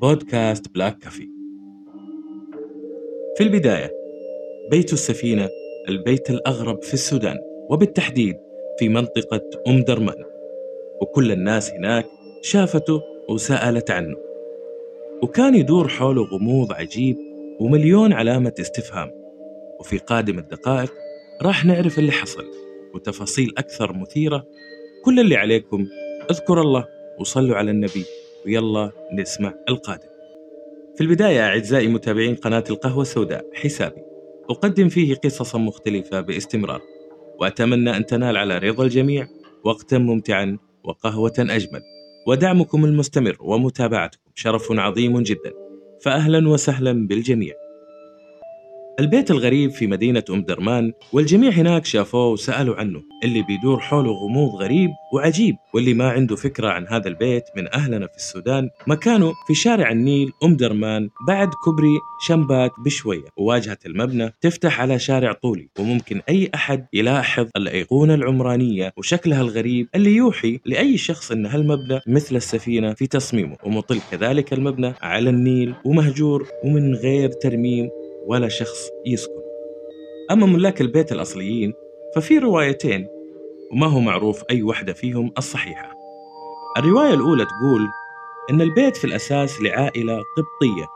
بودكاست Black Coffee. في البداية بيت السفينة البيت الأغرب في السودان وبالتحديد في منطقة أم درمان. وكل الناس هناك شافته وسألت عنه. وكان يدور حوله غموض عجيب ومليون علامة استفهام. وفي قادم الدقائق راح نعرف اللي حصل وتفاصيل أكثر مثيرة. كل اللي عليكم اذكر الله وصلوا على النبي. ويلا نسمع القادم. في البداية أعزائي متابعين قناة القهوة السوداء حسابي. أقدم فيه قصصا مختلفة باستمرار وأتمنى أن تنال على رضا الجميع وقتا ممتعا وقهوة أجمل. ودعمكم المستمر ومتابعتكم شرف عظيم جدا. فأهلا وسهلا بالجميع. البيت الغريب في مدينة أم درمان والجميع هناك شافوه وسألوا عنه اللي بيدور حوله غموض غريب وعجيب واللي ما عنده فكرة عن هذا البيت من أهلنا في السودان. مكانه في شارع النيل أم درمان بعد كوبري شمبات بشوية. وواجهة المبنى تفتح على شارع طولي وممكن أي أحد يلاحظ الأيقونة العمرانية وشكلها الغريب اللي يوحي لأي شخص أن هالمبنى مثل السفينة في تصميمه. ومطل كذلك المبنى على النيل ومهجور ومن غير ترميم ولا شخص يسكن. أما ملاك البيت الأصليين ففي روايتين وما هو معروف أي واحدة فيهم الصحيحة. الرواية الأولى تقول أن البيت في الأساس لعائلة قبطية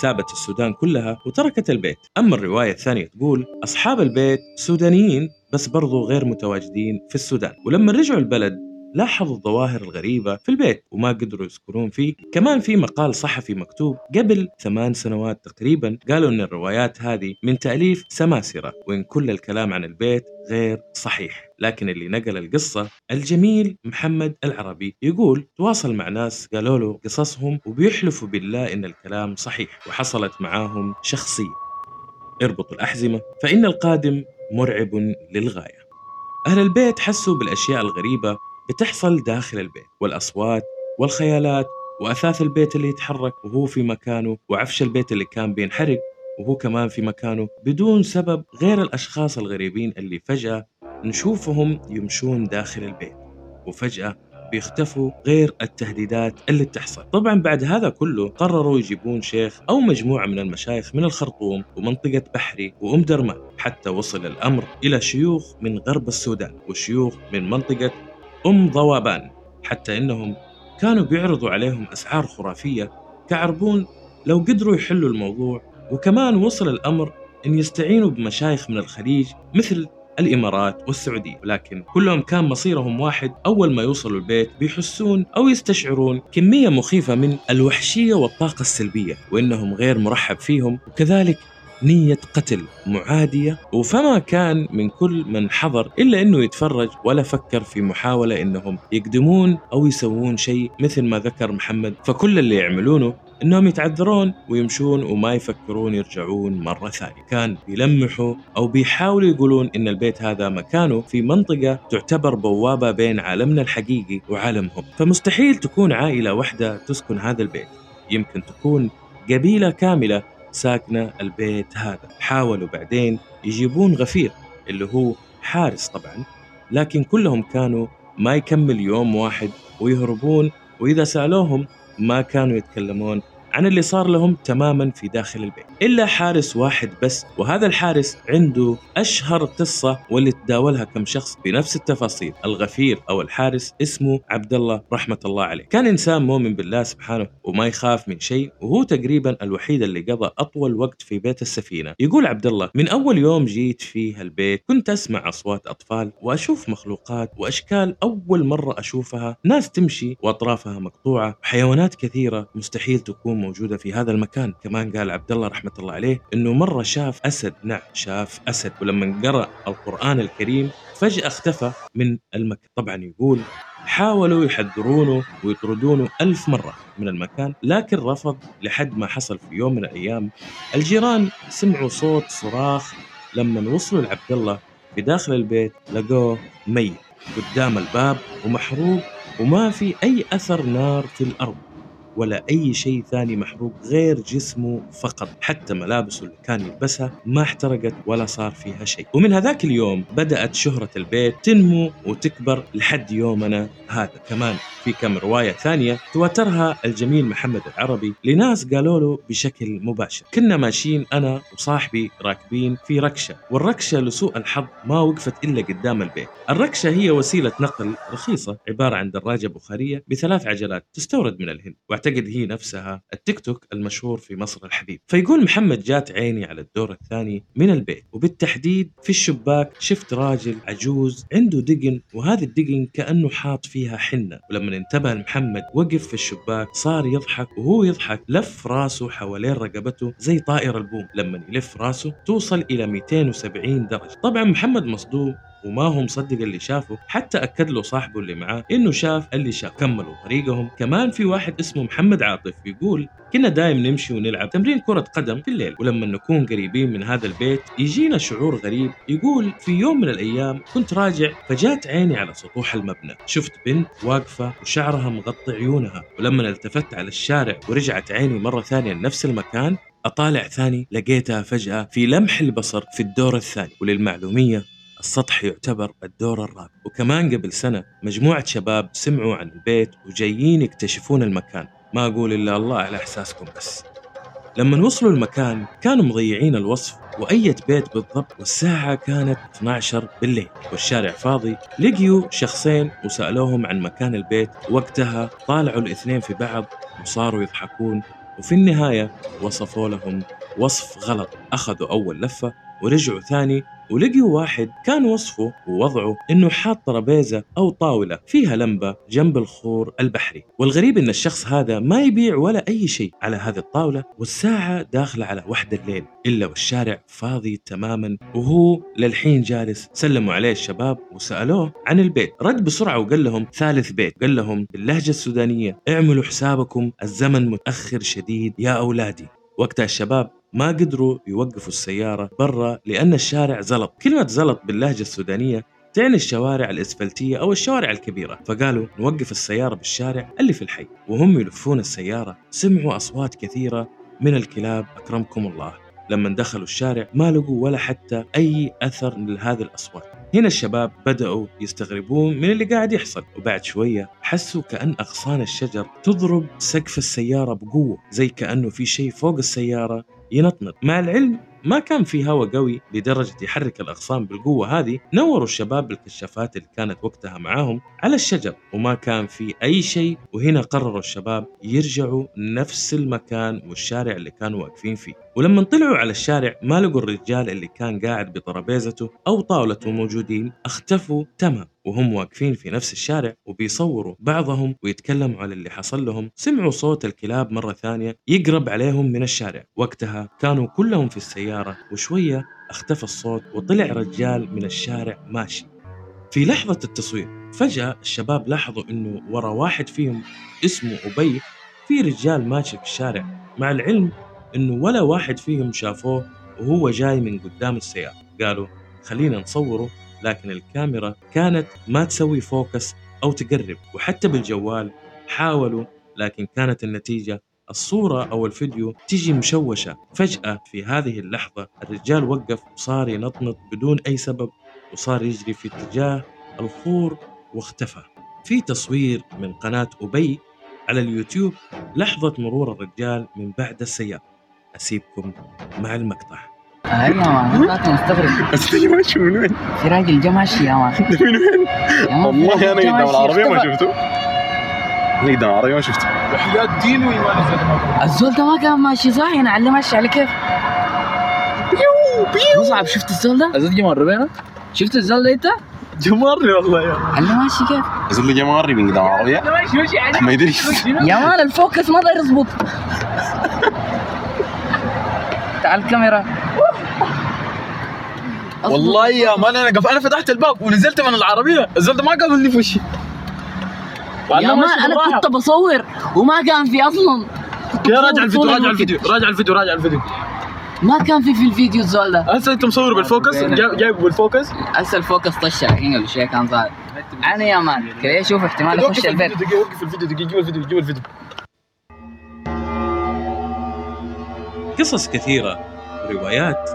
سابت السودان كلها وتركت البيت. أما الرواية الثانية تقول أصحاب البيت سودانيين بس برضو غير متواجدين في السودان. ولما رجعوا البلد لاحظوا الظواهر الغريبة في البيت وما قدروا يسكنون فيه. كمان في مقال صحفي مكتوب قبل ثمان سنوات تقريبا قالوا أن الروايات هذه من تأليف سماسرة وإن كل الكلام عن البيت غير صحيح. لكن اللي نقل القصة الجميل محمد العربي يقول تواصل مع ناس قالوا له قصصهم وبيحلفوا بالله إن الكلام صحيح وحصلت معاهم شخصية. اربطوا الأحزمة فإن القادم مرعب للغاية. أهل البيت حسوا بالأشياء الغريبة بتحصل داخل البيت والأصوات والخيالات وأثاث البيت اللي يتحرك وهو في مكانه وعفش البيت اللي كان بينحرق وهو كمان في مكانه بدون سبب غير الأشخاص الغريبين اللي فجأة نشوفهم يمشون داخل البيت وفجأة بيختفوا غير التهديدات اللي بتحصل. طبعا بعد هذا كله قرروا يجيبون شيخ أو مجموعة من المشايخ من الخرطوم ومنطقة بحري وأم درمان حتى وصل الأمر إلى شيوخ من غرب السودان وشيوخ من منطقة أم ضوابان حتى إنهم كانوا بيعرضوا عليهم أسعار خرافية كعربون لو قدروا يحلوا الموضوع وكمان وصل الأمر أن يستعينوا بمشايخ من الخليج مثل الإمارات والسعودية. ولكن كلهم كان مصيرهم واحد أول ما يوصلوا البيت بيحسون أو يستشعرون كمية مخيفة من الوحشية والطاقة السلبية وإنهم غير مرحب فيهم. وكذلك نية قتل معادية وفما كان من كل من حضر إلا أنه يتفرج ولا فكر في محاولة أنهم يقدمون أو يسوون شيء مثل ما ذكر محمد. فكل اللي يعملونه إنهم يتعذرون ويمشون وما يفكرون يرجعون مرة ثانية، كان بيلمحوا أو بيحاولوا يقولون إن البيت هذا مكانه في منطقة تعتبر بوابة بين عالمنا الحقيقي وعالمهم، فمستحيل تكون عائلة واحدة تسكن هذا البيت، يمكن تكون قبيلة كاملة ساكنة البيت هذا. حاولوا بعدين يجيبون غفير اللي هو حارس طبعا لكن كلهم كانوا ما يكمل يوم واحد ويهربون وإذا سألوهم ما كانوا يتكلمون عن اللي صار لهم تماما في داخل البيت. إلا حارس واحد بس وهذا الحارس عنده أشهر قصة واللي تداولها كم شخص بنفس التفاصيل. الغفير أو الحارس اسمه عبد الله رحمة الله عليه. كان إنسان مؤمن بالله سبحانه وما يخاف من شيء وهو تقريبا الوحيد اللي قضى أطول وقت في بيت السفينة. يقول عبد الله من أول يوم جيت فيه البيت كنت أسمع أصوات أطفال وأشوف مخلوقات وأشكال أول مرة أشوفها. ناس تمشي وأطرافها مقطوعة وحيوانات كثيرة مستحيل تكون موجودة في هذا المكان. كمان قال عبد الله رحمة الله عليه إنه مرة شاف أسد. نعم شاف أسد. ولما قرأ القرآن الكريم فجأة اختفى من المكان. طبعا يقول حاولوا يحذرونه ويطردونه ألف مرة من المكان لكن رفض لحد ما حصل في يوم من الأيام. الجيران سمعوا صوت صراخ لما وصلوا لعبد الله في داخل البيت لقوه ميت قدام الباب ومحروق وما في أي أثر نار في الأرض. ولا أي شيء ثاني محروق غير جسمه فقط. حتى ملابسه اللي كان يلبسها ما احترقت ولا صار فيها شيء. ومن هذاك اليوم بدأت شهرة البيت تنمو وتكبر لحد يومنا هذا. كمان في كم رواية ثانية تواترها الجميل محمد العربي لناس قالوا له بشكل مباشر. كنا ماشيين أنا وصاحبي راكبين في ركشة والركشة لسوء الحظ ما وقفت إلا قدام البيت. الركشة هي وسيلة نقل رخيصة عبارة عن دراجة بخارية بثلاث عجلات تستورد من الهند. واعتقد هي نفسها التيك توك المشهور في مصر الحبيب فيقول محمد جات عيني على الدور الثاني من البيت وبالتحديد في الشباك شفت راجل عجوز عنده دقن وهذا الدقن كأنه حاط فيها حنة. ولما انتبه محمد وقف في الشباك صار يضحك وهو يضحك لف راسه حوالين رقبته زي طائر البوم. لما يلف راسه توصل إلى 270 درجة. طبعا محمد مصدوم وما هو مصدق اللي شافه حتى أكد له صاحبه اللي معاه إنه شاف اللي شاف كملوا طريقهم. كمان في واحد اسمه محمد عاطف بيقول كنا دايم نمشي ونلعب تمرين كرة قدم في الليل ولما نكون قريبين من هذا البيت يجينا شعور غريب. يقول في يوم من الأيام كنت راجع فجات عيني على سطوح المبنى. شفت بنت واقفة وشعرها مغطي عيونها ولما التفت على الشارع ورجعت عيني مرة ثانية لنفس المكان أطالع ثاني لقيتها فجأة في لمح البصر في الدور الثاني. وللمعلومية السطح يعتبر الدور الرابع. وكمان قبل سنة مجموعة شباب سمعوا عن البيت وجايين يكتشفون المكان. ما أقول إلا الله على إحساسكم بس. لما وصلوا المكان كانوا مضيعين الوصف وأية بيت بالضبط والساعة كانت 12 بالليل. والشارع فاضي لقيوا شخصين وسألوهم عن مكان البيت. وقتها طالعوا الاثنين في بعض وصاروا يضحكون. وفي النهاية وصفوا لهم وصف غلط. أخذوا أول لفة ورجعوا ثاني ولقيوا واحد كان وصفه ووضعه إنه حاط ترابيزة أو طاولة فيها لمبة جنب الخور البحري، والغريب إن الشخص هذا ما يبيع ولا أي شيء على هذه الطاولة والساعة داخلة على واحدة الليل إلا والشارع فاضي تماما. وهو للحين جالس، سلموا عليه الشباب وسألوه عن البيت، رد بسرعة وقال لهم ثالث بيت، قال لهم باللهجة السودانية اعملوا حسابكم الزمن متأخر شديد يا أولادي، وقتها الشباب ما قدروا يوقفوا السيارة برا لأن الشارع زلط. كلمة زلط باللهجة السودانية تعني الشوارع الإسفلتية أو الشوارع الكبيرة. فقالوا نوقف السيارة بالشارع اللي في الحي. وهم يلفون السيارة سمعوا أصوات كثيرة من الكلاب. أكرمكم الله. لما دخلوا الشارع ما لقوا ولا حتى أي أثر لهذه الأصوات. هنا الشباب بدأوا يستغربون من اللي قاعد يحصل. وبعد شوية حسوا كأن أغصان الشجر تضرب سقف السيارة بقوة زي كأنه في شيء فوق السيارة ينطنط. مع العلم ما كان في هواء قوي لدرجة يحرك الأغصان بالقوة هذه. نوروا الشباب بالكشافات اللي كانت وقتها معاهم على الشجر وما كان في أي شيء. وهنا قرروا الشباب يرجعوا نفس المكان والشارع اللي كانوا واقفين فيه. ولما طلعوا على الشارع ما لقوا الرجال اللي كان قاعد بترابيزته أو طاولته موجودين اختفوا تمام وهم واقفين في نفس الشارع وبيصوروا بعضهم ويتكلموا على اللي حصل لهم. سمعوا صوت الكلاب مرة ثانية يقرب عليهم من الشارع. وقتها كانوا كلهم في السيارة وشوية اختفى الصوت وطلع رجال من الشارع ماشي. في لحظة التصوير فجأة الشباب لاحظوا إنه ورا واحد فيهم اسمه أبي في رجال ماشي في الشارع. مع العلم إنه ولا واحد فيهم شافوه وهو جاي من قدام السيارة. قالوا خلينا نصوره لكن الكاميرا كانت ما تسوي فوكس أو تقرب. وحتى بالجوال حاولوا لكن كانت النتيجة الصورة أو الفيديو تجي مشوشة. فجأة في هذه اللحظة الرجال وقف وصار ينطنط بدون أي سبب وصار يجري في اتجاه الخور واختفى. في تصوير من قناة أبي على اليوتيوب لحظة مرور الرجال من بعد السيارة. أسيبكم مع المقطع. أيوه ما كنت مستغرب. بس تجي ماشي من وين؟ في راجل جا ماشي يا مان من وين؟ يا والله أنا جا قدام العربية ما. شفته. أنا قدام العربية ما شفته. وحياة دين وإيمان الزلمه الزول ده ما كان ماشي صح؟ أنا على ماشي على كيف؟ مصعب شفت الزول ده؟ الزلمه جمال ربينا شفت الزول ده أنت؟ جماري والله يا على ماشي كيف؟ له جماري من قدام العربية. ماشي ماشي عليك ما يدري. يا مان الفوكس ما داير يظبط تعال الكاميرا. والله يا مان أنا قف أنا فتحت الباب ونزلت من العربية. الزول ده ما قابلني في وشي يا مان أنا كنت بصور وما كان في أصلا. يا بصور راجع الفيديو راجع. الفيديو راجع الفيديو راجع الفيديو. ما كان في في الفيديو الزول ده. هسه أنت مصور بالفوكس؟ جايب جايبه بالفوكس؟ هسه الفوكس طش الحين قبل شوي كان ظاهر أنا يا مان كذا أشوف احتمال أخش وقف البيت. الفيديو دقيقة وقف الفيديو دقيقة جيب الفيديو جيب الفيديو. قصص كثيرة وروايات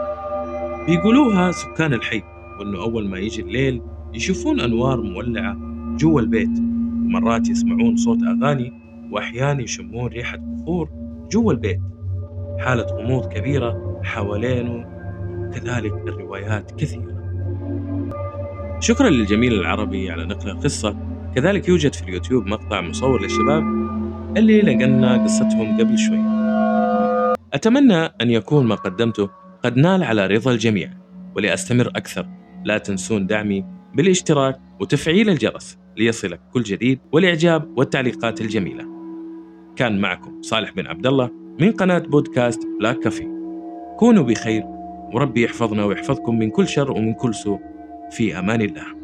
بيقولوها سكان الحي وأنه أول ما يجي الليل يشوفون أنوار مولعة جوا البيت. ومرات يسمعون صوت أغاني وأحيانا يشمون ريحة بخور جوا البيت. حالة غموض كبيرة حوالينه. كذلك الروايات كثيرة. شكرا للجميل العربي على نقل القصة. كذلك يوجد في اليوتيوب مقطع مصور للشباب اللي نقلنا قصتهم قبل شوي. أتمنى أن يكون ما قدمته قد نال على رضا الجميع ولأستمر أكثر. لا تنسون دعمي بالاشتراك وتفعيل الجرس ليصلك كل جديد والإعجاب والتعليقات الجميلة. كان معكم صالح بن عبد الله من قناة بودكاست بلاك كافي كونوا بخير وربي يحفظنا ويحفظكم من كل شر ومن كل سوء. في أمان الله.